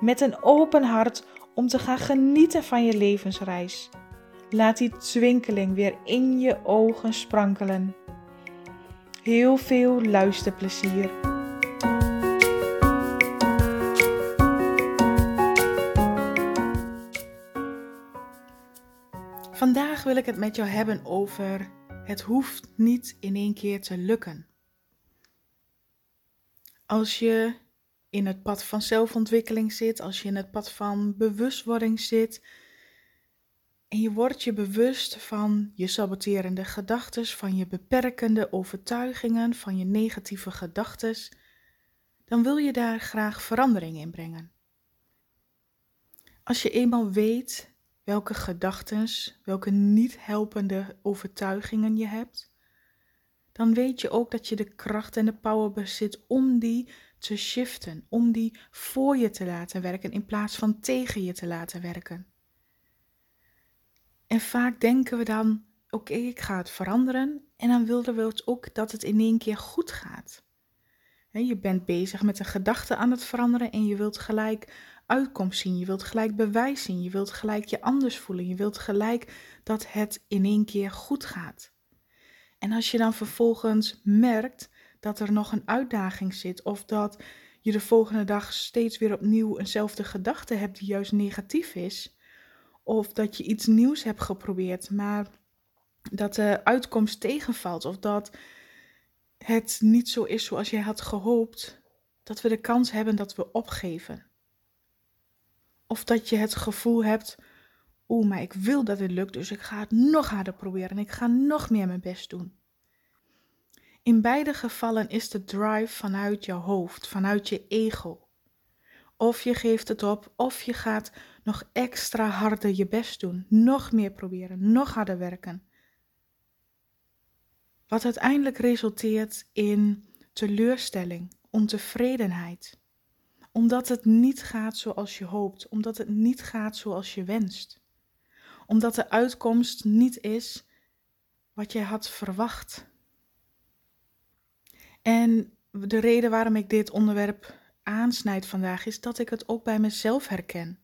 met een open hart om te gaan genieten van je levensreis. Laat die twinkeling weer in je ogen sprankelen. Heel veel luisterplezier. Vandaag wil ik het met jou hebben over het hoeft niet in één keer te lukken. Als je in het pad van zelfontwikkeling zit, als je in het pad van bewustwording zit en je wordt je bewust van je saboterende gedachten, van je beperkende overtuigingen, van je negatieve gedachten, dan wil je daar graag verandering in brengen. Als je eenmaal weet welke gedachten, welke niet helpende overtuigingen je hebt, dan weet je ook dat je de kracht en de power bezit om die te shiften, om die voor je te laten werken in plaats van tegen je te laten werken. En vaak denken we dan: oké, ik ga het veranderen, en dan willen we ook dat het in één keer goed gaat. Je bent bezig met een gedachte aan het veranderen en je wilt gelijk uitkomst zien, je wilt gelijk bewijs zien, je wilt gelijk je anders voelen, je wilt gelijk dat het in één keer goed gaat. En als je dan vervolgens merkt dat er nog een uitdaging zit of dat je de volgende dag steeds weer opnieuw eenzelfde gedachte hebt die juist negatief is, of dat je iets nieuws hebt geprobeerd, maar dat de uitkomst tegenvalt of dat het niet zo is zoals jij had gehoopt, dat we de kans hebben dat we opgeven. Of dat je het gevoel hebt, oeh, maar ik wil dat het lukt, dus ik ga het nog harder proberen en ik ga nog meer mijn best doen. In beide gevallen is de drive vanuit je hoofd, vanuit je ego. Of je geeft het op, of je gaat nog extra harder je best doen, nog meer proberen, nog harder werken. Wat uiteindelijk resulteert in teleurstelling, ontevredenheid, omdat het niet gaat zoals je hoopt, omdat het niet gaat zoals je wenst, omdat de uitkomst niet is wat je had verwacht. En de reden waarom ik dit onderwerp aansnijd vandaag is dat ik het ook bij mezelf herken.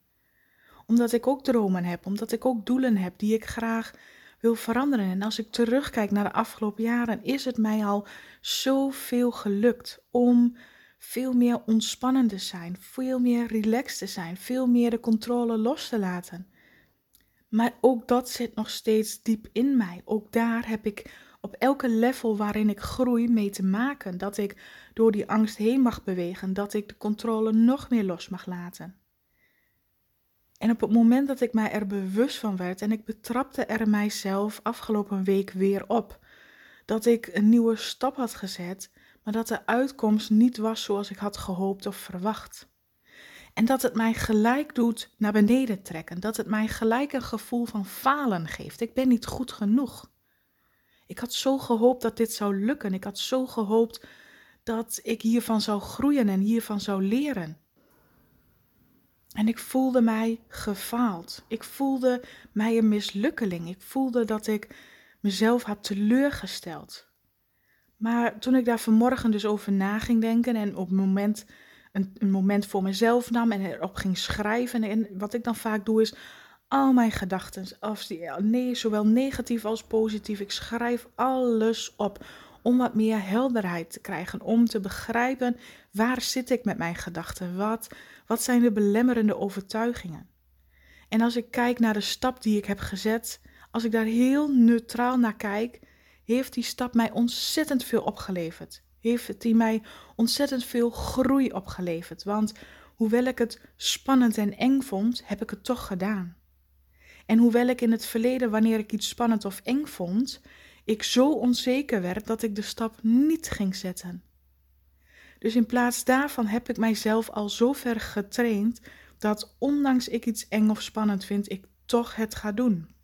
Omdat ik ook dromen heb, omdat ik ook doelen heb die ik graag wil veranderen. En als ik terugkijk naar de afgelopen jaren, is het mij al zoveel gelukt om veel meer ontspannen te zijn, veel meer relaxed te zijn, veel meer de controle los te laten. Maar ook dat zit nog steeds diep in mij. Ook daar heb ik op elke level waarin ik groei mee te maken. Dat ik door die angst heen mag bewegen, dat ik de controle nog meer los mag laten. En op het moment dat ik mij er bewust van werd en ik betrapte er mijzelf afgelopen week weer op, dat ik een nieuwe stap had gezet, maar dat de uitkomst niet was zoals ik had gehoopt of verwacht. En dat het mij gelijk doet naar beneden trekken, dat het mij gelijk een gevoel van falen geeft. Ik ben niet goed genoeg. Ik had zo gehoopt dat dit zou lukken. Ik had zo gehoopt dat ik hiervan zou groeien en hiervan zou leren. En ik voelde mij gefaald. Ik voelde mij een mislukkeling. Ik voelde dat ik mezelf had teleurgesteld. Maar toen ik daar vanmorgen dus over na ging denken en op moment, een, een moment voor mezelf nam en erop ging schrijven. En wat ik dan vaak doe is al mijn gedachten, nee, zowel negatief als positief. Ik schrijf alles op om wat meer helderheid te krijgen, om te begrijpen waar zit ik met mijn gedachten, wat, wat zijn de belemmerende overtuigingen. En als ik kijk naar de stap die ik heb gezet, als ik daar heel neutraal naar kijk, heeft die stap mij ontzettend veel opgeleverd. Heeft die mij ontzettend veel groei opgeleverd. Want hoewel ik het spannend en eng vond, heb ik het toch gedaan. En hoewel ik in het verleden, wanneer ik iets spannend of eng vond, ik zo onzeker werd dat ik de stap niet ging zetten. Dus in plaats daarvan heb ik mijzelf al zo ver getraind dat ondanks ik iets eng of spannend vind, ik toch het ga doen.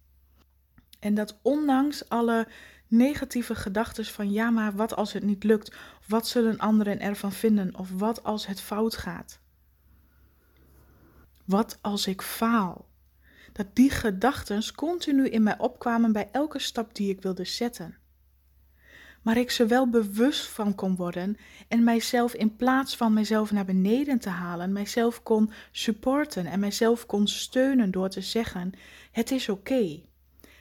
En dat ondanks alle negatieve gedachten van ja, maar wat als het niet lukt? wat zullen anderen ervan vinden? Of wat als het fout gaat? Wat als ik faal? Dat die gedachten continu in mij opkwamen bij elke stap die ik wilde zetten. Maar ik ze wel bewust van kon worden en mijzelf in plaats van mijzelf naar beneden te halen, mijzelf kon supporten en mijzelf kon steunen door te zeggen: Het is oké.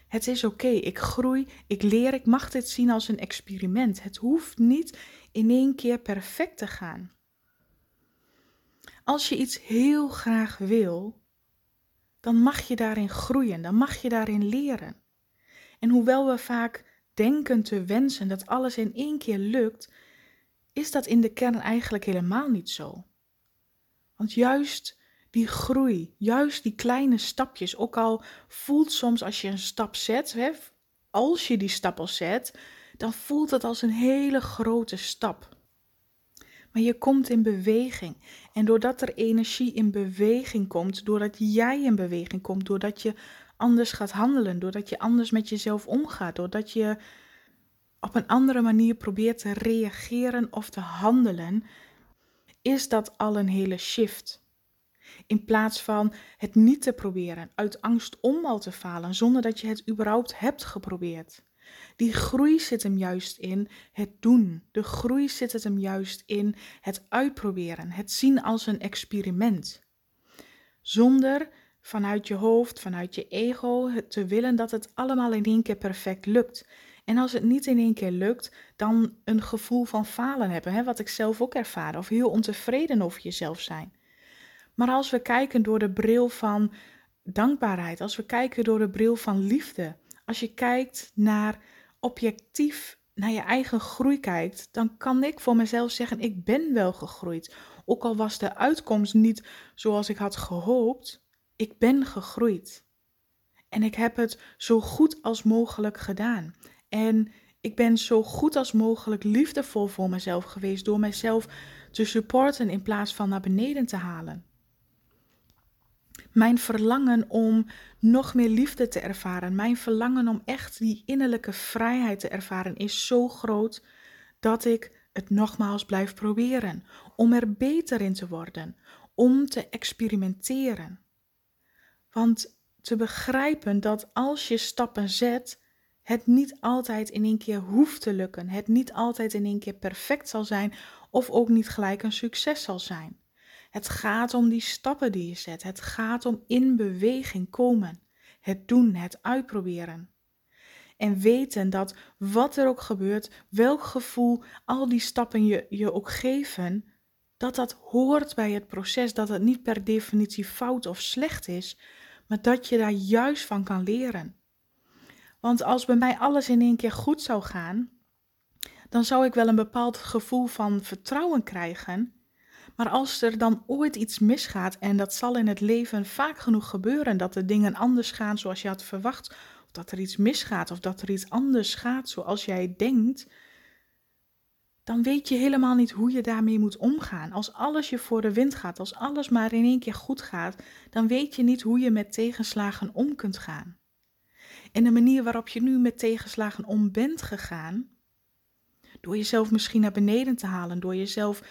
Het is oké, ik groei, ik leer, ik mag dit zien als een experiment. Het hoeft niet in één keer perfect te gaan. Als je iets heel graag wil, dan mag je daarin groeien, dan mag je daarin leren. En hoewel we vaak denken te wensen dat alles in één keer lukt, is dat in de kern eigenlijk helemaal niet zo. Want juist die groei, juist die kleine stapjes, ook al voelt soms als je een stap zet, hè, als je die stap al zet, dan voelt het als een hele grote stap. Maar je komt in beweging. En doordat er energie in beweging komt, doordat jij in beweging komt, doordat je anders gaat handelen, doordat je anders met jezelf omgaat, doordat je op een andere manier probeert te reageren of te handelen, is dat al een hele shift. In plaats van het niet te proberen, uit angst om al te falen, zonder dat je het überhaupt hebt geprobeerd. Die groei zit hem juist in het doen. De groei zit hem juist in het uitproberen, het zien als een experiment. Zonder vanuit je hoofd, vanuit je ego, te willen dat het allemaal in één keer perfect lukt. En als het niet in één keer lukt, dan een gevoel van falen hebben, hè, wat ik zelf ook ervaar, of heel ontevreden over jezelf zijn. Maar als we kijken door de bril van dankbaarheid, als we kijken door de bril van liefde, als je kijkt naar objectief naar je eigen groei kijkt, dan kan ik voor mezelf zeggen: ik ben wel gegroeid. Ook al was de uitkomst niet zoals ik had gehoopt, ik ben gegroeid. En ik heb het zo goed als mogelijk gedaan. En ik ben zo goed als mogelijk liefdevol voor mezelf geweest door mezelf te supporten in plaats van naar beneden te halen. Mijn verlangen om nog meer liefde te ervaren, mijn verlangen om echt die innerlijke vrijheid te ervaren is zo groot dat ik het nogmaals blijf proberen. Om er beter in te worden, om te experimenteren. Want te begrijpen dat als je stappen zet, het niet altijd in één keer hoeft te lukken, het niet altijd in één keer perfect zal zijn of ook niet gelijk een succes zal zijn. Het gaat om die stappen die je zet. Het gaat om in beweging komen. Het doen, het uitproberen. En weten dat wat er ook gebeurt, welk gevoel al die stappen je, je ook geven, dat dat hoort bij het proces, dat het niet per definitie fout of slecht is, maar dat je daar juist van kan leren. Want als bij mij alles in één keer goed zou gaan, dan zou ik wel een bepaald gevoel van vertrouwen krijgen, maar als er dan ooit iets misgaat, en dat zal in het leven vaak genoeg gebeuren, dat de dingen anders gaan zoals je had verwacht, of dat er iets misgaat, of dat er iets anders gaat zoals jij denkt, dan weet je helemaal niet hoe je daarmee moet omgaan. Als alles je voor de wind gaat, als alles maar in één keer goed gaat, dan weet je niet hoe je met tegenslagen om kunt gaan. En de manier waarop je nu met tegenslagen om bent gegaan, door jezelf misschien naar beneden te halen, door jezelf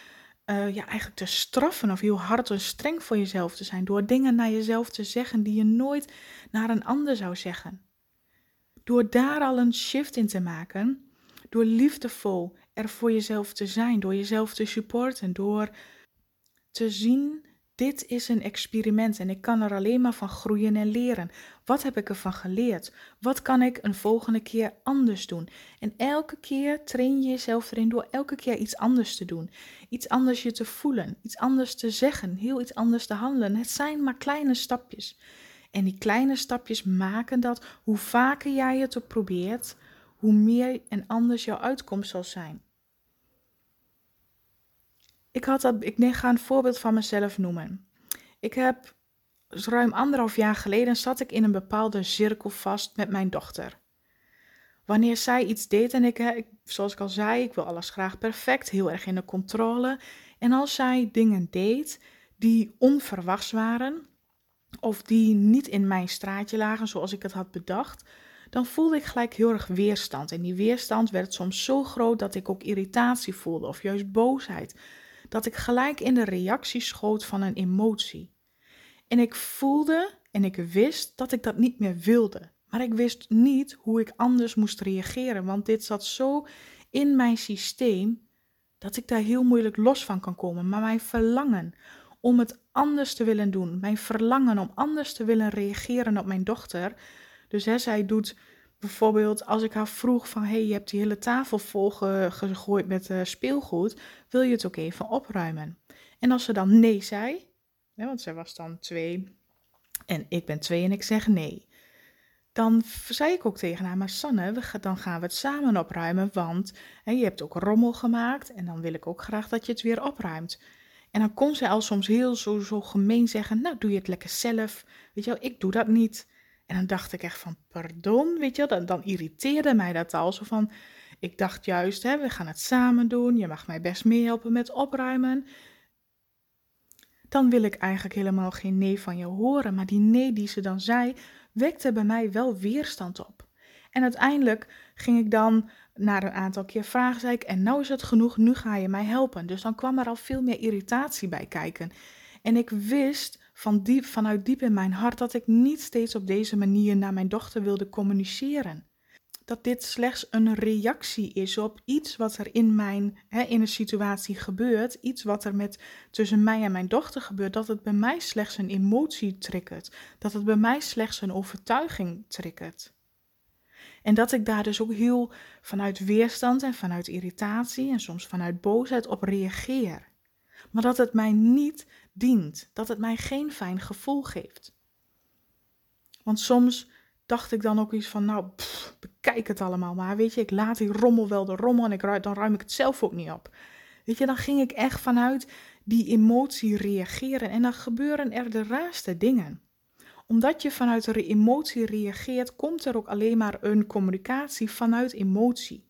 uh, ja, eigenlijk te straffen of heel hard en streng voor jezelf te zijn. Door dingen naar jezelf te zeggen die je nooit naar een ander zou zeggen. Door daar al een shift in te maken. Door liefdevol er voor jezelf te zijn. Door jezelf te supporten. Door te zien dit is een experiment en ik kan er alleen maar van groeien en leren. Wat heb ik ervan geleerd? Wat kan ik een volgende keer anders doen? En elke keer train je jezelf erin door elke keer iets anders te doen. Iets anders je te voelen, iets anders te zeggen, heel iets anders te handelen. Het zijn maar kleine stapjes. En die kleine stapjes maken dat hoe vaker jij het ook probeert, hoe meer en anders jouw uitkomst zal zijn. Ik, had dat, ik ga een voorbeeld van mezelf noemen. Ik heb ruim anderhalf jaar geleden zat ik in een bepaalde cirkel vast met mijn dochter. Wanneer zij iets deed en ik, ik, zoals ik al zei, ik wil alles graag perfect, heel erg in de controle. En als zij dingen deed die onverwachts waren of die niet in mijn straatje lagen zoals ik het had bedacht, dan voelde ik gelijk heel erg weerstand. En die weerstand werd soms zo groot dat ik ook irritatie voelde of juist boosheid. Dat ik gelijk in de reactie schoot van een emotie. En ik voelde en ik wist dat ik dat niet meer wilde. Maar ik wist niet hoe ik anders moest reageren, want dit zat zo in mijn systeem dat ik daar heel moeilijk los van kan komen. Maar mijn verlangen om het anders te willen doen, mijn verlangen om anders te willen reageren op mijn dochter. Dus hè, zij doet bijvoorbeeld als ik haar vroeg van hey, je hebt die hele tafel vol gegooid met uh, speelgoed, wil je het ook even opruimen? En als ze dan nee zei, hè, want zij was dan twee en ik ben twee en ik zeg nee dan zei ik ook tegen haar, maar Sanne, we dan gaan we het samen opruimen, want hè, je hebt ook rommel gemaakt en dan wil ik ook graag dat je het weer opruimt. En dan kon zij al soms heel zo, zo gemeen zeggen, nou doe je het lekker zelf, weet je wel, ik doe dat niet. En dan dacht ik echt van, pardon, weet je wel, dan, irriteerde mij dat al, zo van, ik dacht juist, hè, we gaan het samen doen, je mag mij best meehelpen met opruimen. Dan wil ik eigenlijk helemaal geen nee van je horen, maar die nee die ze dan zei, wekte bij mij wel weerstand op. En uiteindelijk ging ik dan na een aantal keer vragen, zei ik, en nou is het genoeg, nu ga je mij helpen. Dus dan kwam er al veel meer irritatie bij kijken. En ik wist van diep, vanuit diep in mijn hart dat ik niet steeds op deze manier naar mijn dochter wilde communiceren dat dit slechts een reactie is op iets wat er in mijn hè, in een situatie gebeurt, iets wat er met tussen mij en mijn dochter gebeurt, dat het bij mij slechts een emotie triggert, dat het bij mij slechts een overtuiging triggert. En dat ik daar dus ook heel vanuit weerstand en vanuit irritatie en soms vanuit boosheid op reageer. Maar dat het mij niet dient, dat het mij geen fijn gevoel geeft. Want soms dacht ik dan ook iets van, nou, bekijk het allemaal maar. Weet je, ik laat die rommel wel de rommel en ik, dan ruim ik het zelf ook niet op. Weet je, dan ging ik echt vanuit die emotie reageren en dan gebeuren er de raarste dingen. Omdat je vanuit de emotie reageert, komt er ook alleen maar een communicatie vanuit emotie.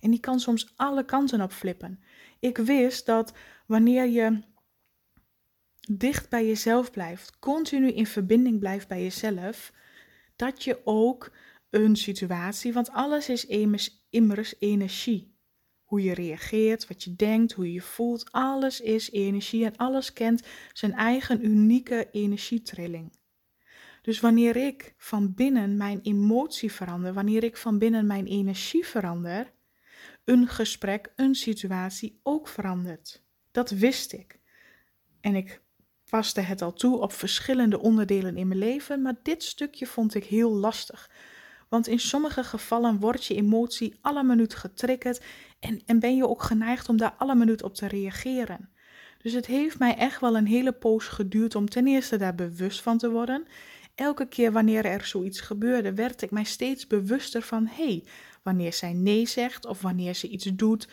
En die kan soms alle kanten op flippen. Ik wist dat wanneer je dicht bij jezelf blijft, continu in verbinding blijft bij jezelf, dat je ook een situatie, want alles is immers, energie. Hoe je reageert, wat je denkt, hoe je je voelt, alles is energie en alles kent zijn eigen unieke energietrilling. Dus wanneer ik van binnen mijn emotie verander, wanneer ik van binnen mijn energie verander, een gesprek, een situatie ook verandert. Dat wist ik. En ik paste het al toe op verschillende onderdelen in mijn leven, maar dit stukje vond ik heel lastig. Want in sommige gevallen wordt je emotie alle minuut getriggerd en, en ben je ook geneigd om daar alle minuut op te reageren. Dus het heeft mij echt wel een hele poos geduurd om ten eerste daar bewust van te worden. Elke keer wanneer er zoiets gebeurde, werd ik mij steeds bewuster van: hé, hey, wanneer zij nee zegt of wanneer ze iets doet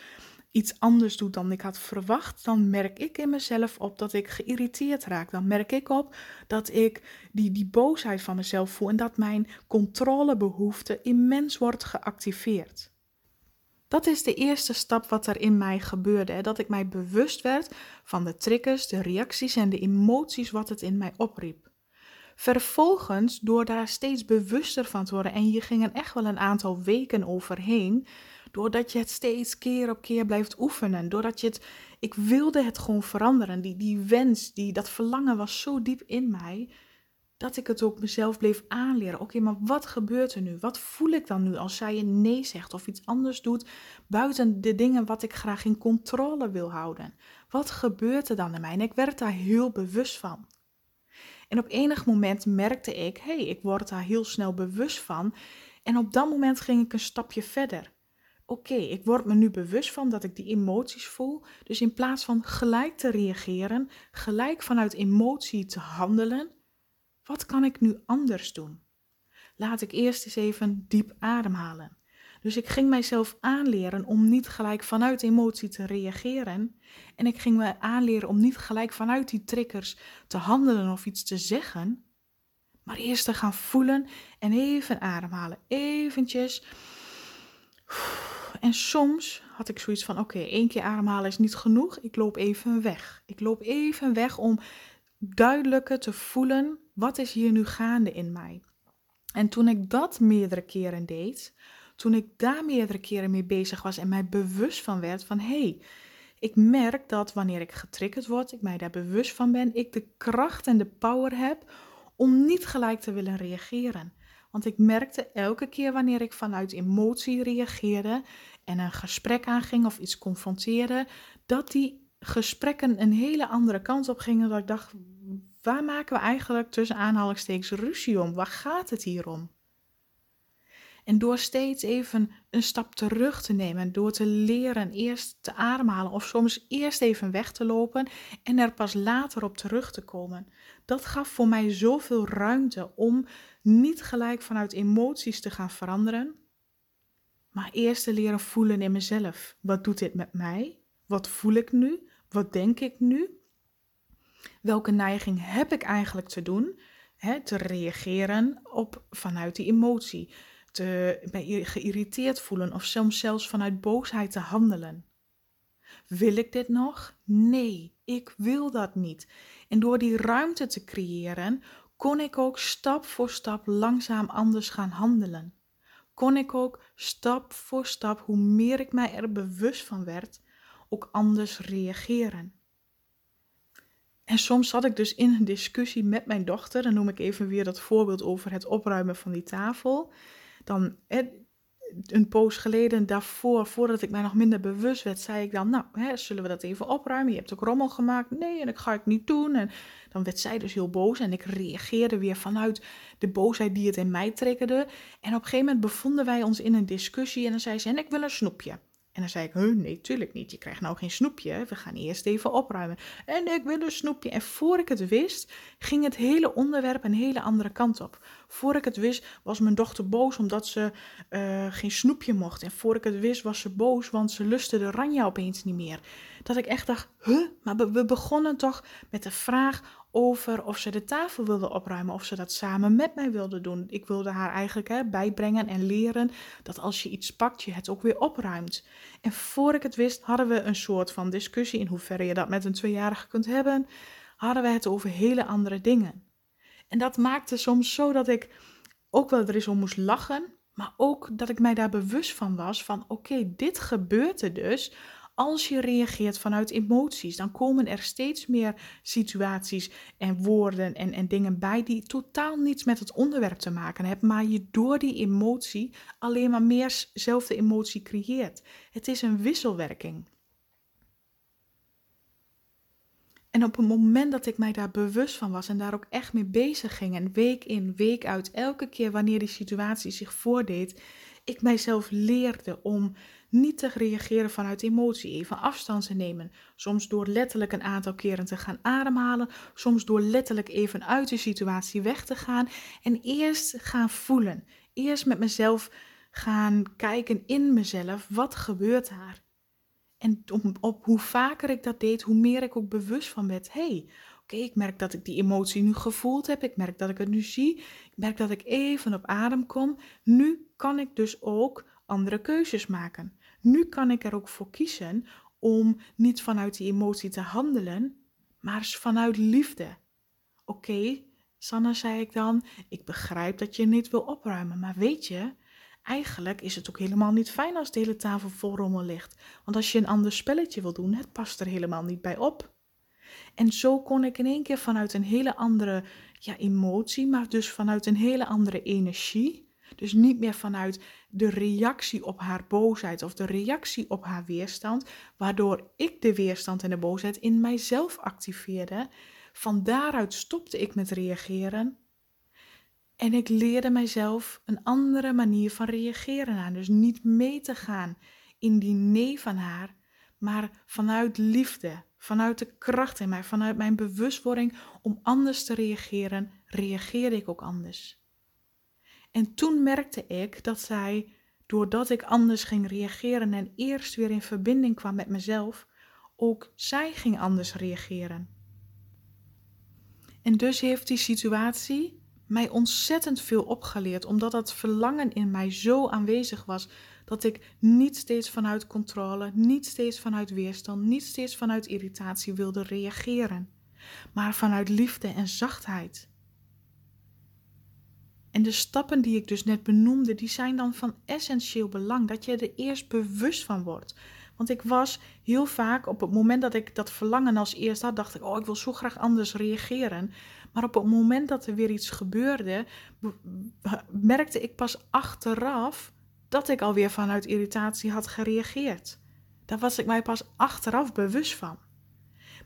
iets anders doet dan ik had verwacht, dan merk ik in mezelf op dat ik geïrriteerd raak. Dan merk ik op dat ik die, die boosheid van mezelf voel en dat mijn controlebehoefte immens wordt geactiveerd. Dat is de eerste stap wat er in mij gebeurde. Hè? Dat ik mij bewust werd van de triggers, de reacties en de emoties wat het in mij opriep. Vervolgens, door daar steeds bewuster van te worden, en hier gingen echt wel een aantal weken overheen, Doordat je het steeds keer op keer blijft oefenen. Doordat je het. Ik wilde het gewoon veranderen. Die, die wens, die, dat verlangen was zo diep in mij. Dat ik het ook mezelf bleef aanleren. Oké, maar wat gebeurt er nu? Wat voel ik dan nu als zij een nee zegt of iets anders doet buiten de dingen wat ik graag in controle wil houden? Wat gebeurt er dan in mij? En ik werd daar heel bewust van. En op enig moment merkte ik, hé, hey, ik word daar heel snel bewust van. En op dat moment ging ik een stapje verder oké, ik word me nu bewust van dat ik die emoties voel. Dus in plaats van gelijk te reageren, gelijk vanuit emotie te handelen, wat kan ik nu anders doen? Laat ik eerst eens even diep ademhalen. Dus ik ging mijzelf aanleren om niet gelijk vanuit emotie te reageren. En ik ging me aanleren om niet gelijk vanuit die triggers te handelen of iets te zeggen. Maar eerst te gaan voelen en even ademhalen. Eventjes en soms had ik zoiets van: oké, één keer ademhalen is niet genoeg. Ik loop even weg. Ik loop even weg om duidelijker te voelen, wat is hier nu gaande in mij? En toen ik dat meerdere keren deed, toen ik daar meerdere keren mee bezig was en mij bewust van werd van hé, hey, ik merk dat wanneer ik getriggerd word, ik mij daar bewust van ben, ik de kracht en de power heb om niet gelijk te willen reageren. Want ik merkte elke keer wanneer ik vanuit emotie reageerde en een gesprek aanging of iets confronteerde, dat die gesprekken een hele andere kant op gingen. Dat ik dacht, waar maken we eigenlijk tussen aanhalingstekens ruzie om? Waar gaat het hier om? En door steeds even een stap terug te nemen, door te leren eerst te ademhalen of soms eerst even weg te lopen en er pas later op terug te komen. Dat gaf voor mij zoveel ruimte om niet gelijk vanuit emoties te gaan veranderen, maar eerst te leren voelen in mezelf. Wat doet dit met mij? Wat voel ik nu? Wat denk ik nu? Welke neiging heb ik eigenlijk te doen? te reageren op vanuit die emotie te, geïrriteerd voelen of soms zelfs vanuit boosheid te handelen. Wil ik dit nog? Nee, ik wil dat niet. En door die ruimte te creëren, kon ik ook stap voor stap langzaam anders gaan handelen. Kon ik ook stap voor stap, hoe meer ik mij er bewust van werd, ook anders reageren. En soms zat ik dus in een discussie met mijn dochter, dan noem ik even weer dat voorbeeld over het opruimen van die tafel dan een poos geleden daarvoor, voordat ik mij nog minder bewust werd, zei ik dan, nou, hè, zullen we dat even opruimen? Je hebt ook rommel gemaakt. Nee, en dat ga ik niet doen. En dan werd zij dus heel boos en ik reageerde weer vanuit de boosheid die het in mij triggerde. En op een gegeven moment bevonden wij ons in een discussie en dan zei ze, en ik wil een snoepje. En dan zei ik, nee, tuurlijk niet. Je krijgt nou geen snoepje. We gaan eerst even opruimen. En ik wil een snoepje. En voor ik het wist, ging het hele onderwerp een hele andere kant op. Voor ik het wist, was mijn dochter boos omdat ze uh, geen snoepje mocht. En voor ik het wist, was ze boos, want ze lustte de ranja opeens niet meer. Dat ik echt dacht, huh, maar we begonnen toch met de vraag over of ze de tafel wilde opruimen, of ze dat samen met mij wilde doen. Ik wilde haar eigenlijk hè, bijbrengen en leren dat als je iets pakt, je het ook weer opruimt. En voor ik het wist, hadden we een soort van discussie in hoeverre je dat met een tweejarige kunt hebben, hadden we het over hele andere dingen. En dat maakte soms zo dat ik ook wel er eens om moest lachen, maar ook dat ik mij daar bewust van was van oké, dit gebeurt er dus als je reageert vanuit emoties, dan komen er steeds meer situaties en woorden en, en dingen bij die totaal niets met het onderwerp te maken hebben, maar je door die emotie alleen maar meer zelfde emotie creëert. Het is een wisselwerking. En op het moment dat ik mij daar bewust van was en daar ook echt mee bezig ging, en week in, week uit, elke keer wanneer die situatie zich voordeed, ik mijzelf leerde om niet te reageren vanuit emotie, even afstand te nemen. Soms door letterlijk een aantal keren te gaan ademhalen, soms door letterlijk even uit de situatie weg te gaan en eerst gaan voelen. Eerst met mezelf gaan kijken in mezelf, wat gebeurt daar? En op, op hoe vaker ik dat deed, hoe meer ik ook bewust van werd. hey, oké, ik merk dat ik die emotie nu gevoeld heb. Ik merk dat ik het nu zie. Ik merk dat ik even op adem kom. Nu kan ik dus ook andere keuzes maken. Nu kan ik er ook voor kiezen om niet vanuit die emotie te handelen, maar vanuit liefde. Oké, Sanne, zei ik dan, ik begrijp dat je niet wil opruimen, maar weet je, eigenlijk is het ook helemaal niet fijn als de hele tafel vol rommel ligt. Want als je een ander spelletje wil doen, het past er helemaal niet bij op. En zo kon ik in één keer vanuit een hele andere ja, emotie, maar dus vanuit een hele andere energie, dus niet meer vanuit de reactie op haar boosheid of de reactie op haar weerstand, waardoor ik de weerstand en de boosheid in mijzelf activeerde. Van daaruit stopte ik met reageren en ik leerde mijzelf een andere manier van reageren aan. Dus niet mee te gaan in die nee van haar, maar vanuit liefde, vanuit de kracht in mij, vanuit mijn bewustwording om anders te reageren, reageerde ik ook anders. En toen merkte ik dat zij, doordat ik anders ging reageren en eerst weer in verbinding kwam met mezelf, ook zij ging anders reageren. En dus heeft die situatie mij ontzettend veel opgeleerd, omdat dat verlangen in mij zo aanwezig was dat ik niet steeds vanuit controle, niet steeds vanuit weerstand, niet steeds vanuit irritatie wilde reageren. maar vanuit liefde en zachtheid. En de stappen die ik dus net benoemde, die zijn dan van essentieel belang dat je er eerst bewust van wordt. Want ik was heel vaak op het moment dat ik dat verlangen als eerst had, dacht ik, oh, ik wil zo graag anders reageren. Maar op het moment dat er weer iets gebeurde, merkte ik pas achteraf dat ik alweer vanuit irritatie had gereageerd. Daar was ik mij pas achteraf bewust van.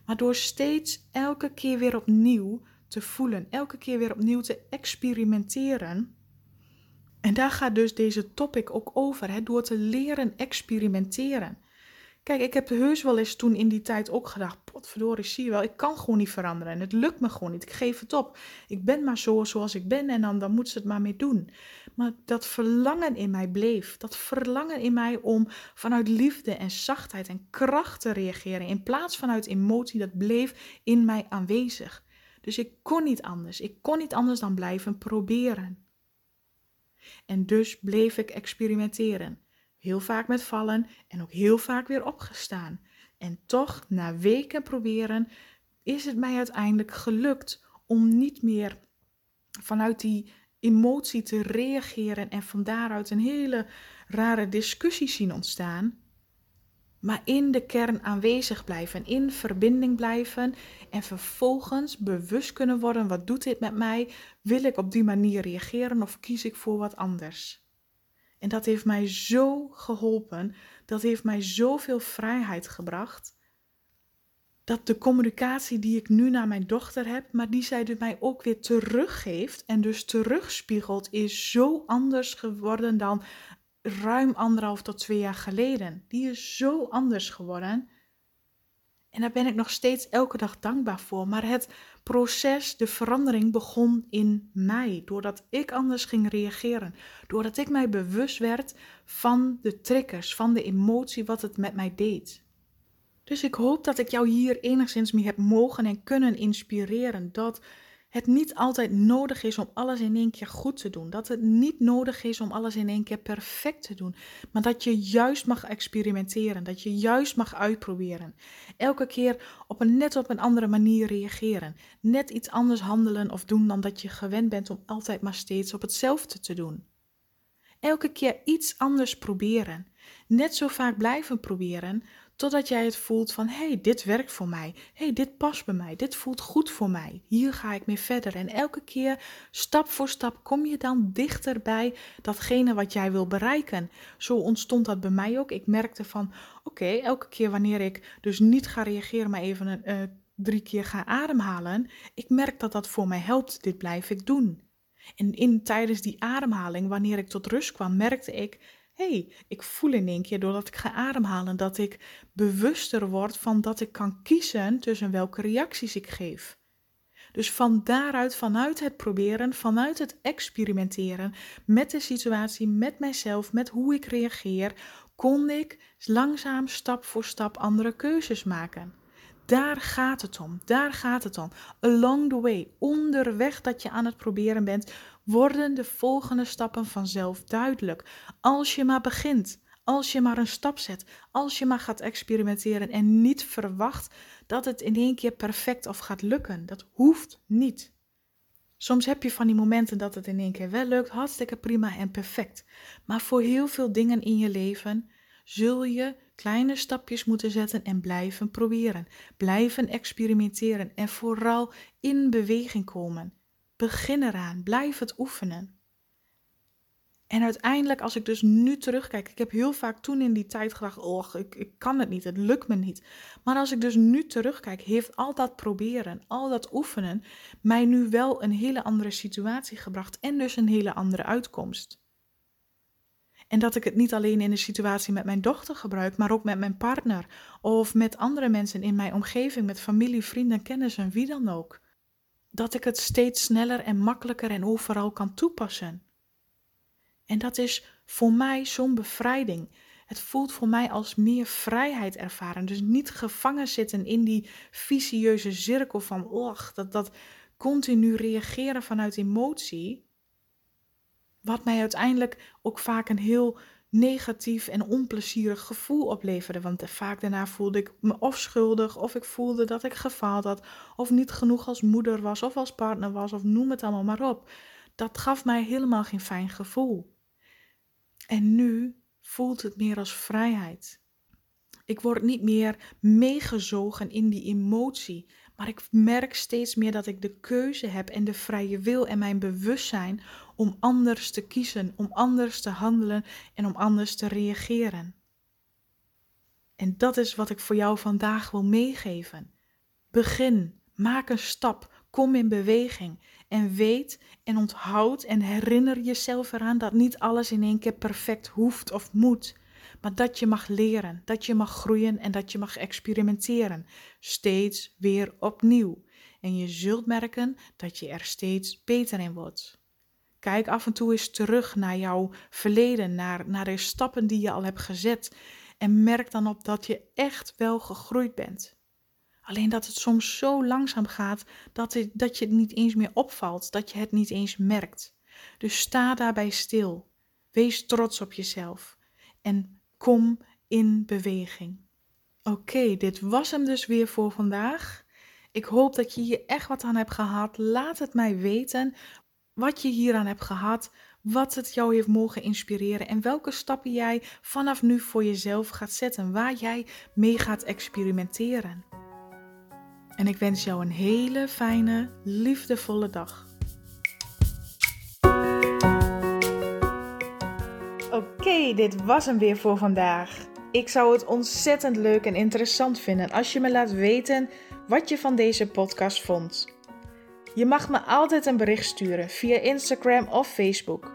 Maar door steeds elke keer weer opnieuw te voelen, elke keer weer opnieuw te experimenteren. En daar gaat dus deze topic ook over, hè, door te leren experimenteren. Kijk, ik heb heus wel eens toen in die tijd ook gedacht: potverdorie, zie je wel, ik kan gewoon niet veranderen. En het lukt me gewoon niet. Ik geef het op. Ik ben maar zo zoals ik ben en dan, dan moet ze het maar mee doen. Maar dat verlangen in mij bleef. Dat verlangen in mij om vanuit liefde en zachtheid en kracht te reageren. In plaats vanuit emotie, dat bleef in mij aanwezig. Dus ik kon niet anders. Ik kon niet anders dan blijven proberen. En dus bleef ik experimenteren. Heel vaak met vallen en ook heel vaak weer opgestaan. En toch, na weken proberen, is het mij uiteindelijk gelukt om niet meer vanuit die emotie te reageren en van daaruit een hele rare discussie zien ontstaan. Maar in de kern aanwezig blijven, in verbinding blijven en vervolgens bewust kunnen worden: wat doet dit met mij? Wil ik op die manier reageren of kies ik voor wat anders? En dat heeft mij zo geholpen, dat heeft mij zoveel vrijheid gebracht. Dat de communicatie die ik nu naar mijn dochter heb, maar die zij dus mij ook weer teruggeeft en dus terugspiegelt, is zo anders geworden dan ruim anderhalf tot twee jaar geleden. Die is zo anders geworden. En daar ben ik nog steeds elke dag dankbaar voor. Maar het proces, de verandering begon in mij. Doordat ik anders ging reageren. Doordat ik mij bewust werd van de triggers, van de emotie, wat het met mij deed. Dus ik hoop dat ik jou hier enigszins mee heb mogen en kunnen inspireren. Dat het niet altijd nodig is om alles in één keer goed te doen. Dat het niet nodig is om alles in één keer perfect te doen. Maar dat je juist mag experimenteren. Dat je juist mag uitproberen. Elke keer op een net op een andere manier reageren. Net iets anders handelen of doen dan dat je gewend bent om altijd maar steeds op hetzelfde te doen. Elke keer iets anders proberen. Net zo vaak blijven proberen Totdat jij het voelt van hey, dit werkt voor mij. Hey, dit past bij mij. Dit voelt goed voor mij. Hier ga ik mee verder. En elke keer, stap voor stap, kom je dan dichter bij datgene wat jij wil bereiken. Zo ontstond dat bij mij ook. Ik merkte van oké, elke keer wanneer ik dus niet ga reageren, maar even een, uh, drie keer ga ademhalen. Ik merk dat dat voor mij helpt. Dit blijf ik doen. En in, tijdens die ademhaling, wanneer ik tot rust kwam, merkte ik hey, ik voel in één keer doordat ik ga ademhalen dat ik bewuster word van dat ik kan kiezen tussen welke reacties ik geef. Dus van daaruit, vanuit het proberen, vanuit het experimenteren met de situatie, met mijzelf, met hoe ik reageer, kon ik langzaam stap voor stap andere keuzes maken. Daar gaat het om. Daar gaat het om. Along the way, onderweg dat je aan het proberen bent, worden de volgende stappen vanzelf duidelijk. Als je maar begint, als je maar een stap zet, als je maar gaat experimenteren en niet verwacht dat het in één keer perfect of gaat lukken. Dat hoeft niet. Soms heb je van die momenten dat het in één keer wel lukt, hartstikke prima en perfect. Maar voor heel veel dingen in je leven zul je kleine stapjes moeten zetten en blijven proberen, blijven experimenteren en vooral in beweging komen. Begin eraan, blijf het oefenen. En uiteindelijk, als ik dus nu terugkijk, ik heb heel vaak toen in die tijd gedacht: oh, ik, ik kan het niet, het lukt me niet. Maar als ik dus nu terugkijk, heeft al dat proberen, al dat oefenen, mij nu wel een hele andere situatie gebracht en dus een hele andere uitkomst. En dat ik het niet alleen in de situatie met mijn dochter gebruik, maar ook met mijn partner of met andere mensen in mijn omgeving, met familie, vrienden, kennissen, wie dan ook. Dat ik het steeds sneller en makkelijker en overal kan toepassen. En dat is voor mij zo'n bevrijding. Het voelt voor mij als meer vrijheid ervaren. Dus niet gevangen zitten in die vicieuze cirkel van, och, dat, dat continu reageren vanuit emotie. Wat mij uiteindelijk ook vaak een heel negatief en onplezierig gevoel opleverde. Want vaak daarna voelde ik me of schuldig, of ik voelde dat ik gefaald had, of niet genoeg als moeder was, of als partner was, of noem het allemaal maar op. Dat gaf mij helemaal geen fijn gevoel. En nu voelt het meer als vrijheid. Ik word niet meer meegezogen in die emotie, maar ik merk steeds meer dat ik de keuze heb en de vrije wil en mijn bewustzijn om anders te kiezen, om anders te handelen en om anders te reageren. En dat is wat ik voor jou vandaag wil meegeven. Begin, maak een stap, kom in beweging en weet en onthoud en herinner jezelf eraan dat niet alles in één keer perfect hoeft of moet maar dat je mag leren, dat je mag groeien en dat je mag experimenteren, steeds weer opnieuw. En je zult merken dat je er steeds beter in wordt. Kijk af en toe eens terug naar jouw verleden, naar, naar de stappen die je al hebt gezet. En merk dan op dat je echt wel gegroeid bent. Alleen dat het soms zo langzaam gaat dat, het, dat je het niet eens meer opvalt, dat je het niet eens merkt. Dus sta daarbij stil. Wees trots op jezelf. En Kom in beweging. Oké, dit was hem dus weer voor vandaag. Ik hoop dat je hier echt wat aan hebt gehad. Laat het mij weten wat je hieraan hebt gehad, wat het jou heeft mogen inspireren en welke stappen jij vanaf nu voor jezelf gaat zetten, waar jij mee gaat experimenteren. En ik wens jou een hele fijne, liefdevolle dag. Oké, dit was hem weer voor vandaag. Ik zou het ontzettend leuk en interessant vinden als je me laat weten wat je van deze podcast vond. Je mag me altijd een bericht sturen via Instagram of Facebook.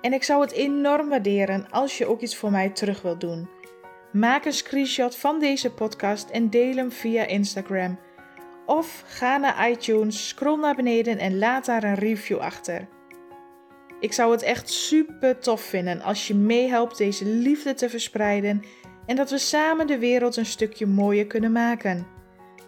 En ik zou het enorm waarderen als je ook iets voor mij terug wilt doen. Maak een screenshot van deze podcast en deel hem via Instagram. Of ga naar iTunes, scroll naar beneden en laat daar een review achter. Ik zou het echt super tof vinden als je meehelpt deze liefde te verspreiden en dat we samen de wereld een stukje mooier kunnen maken.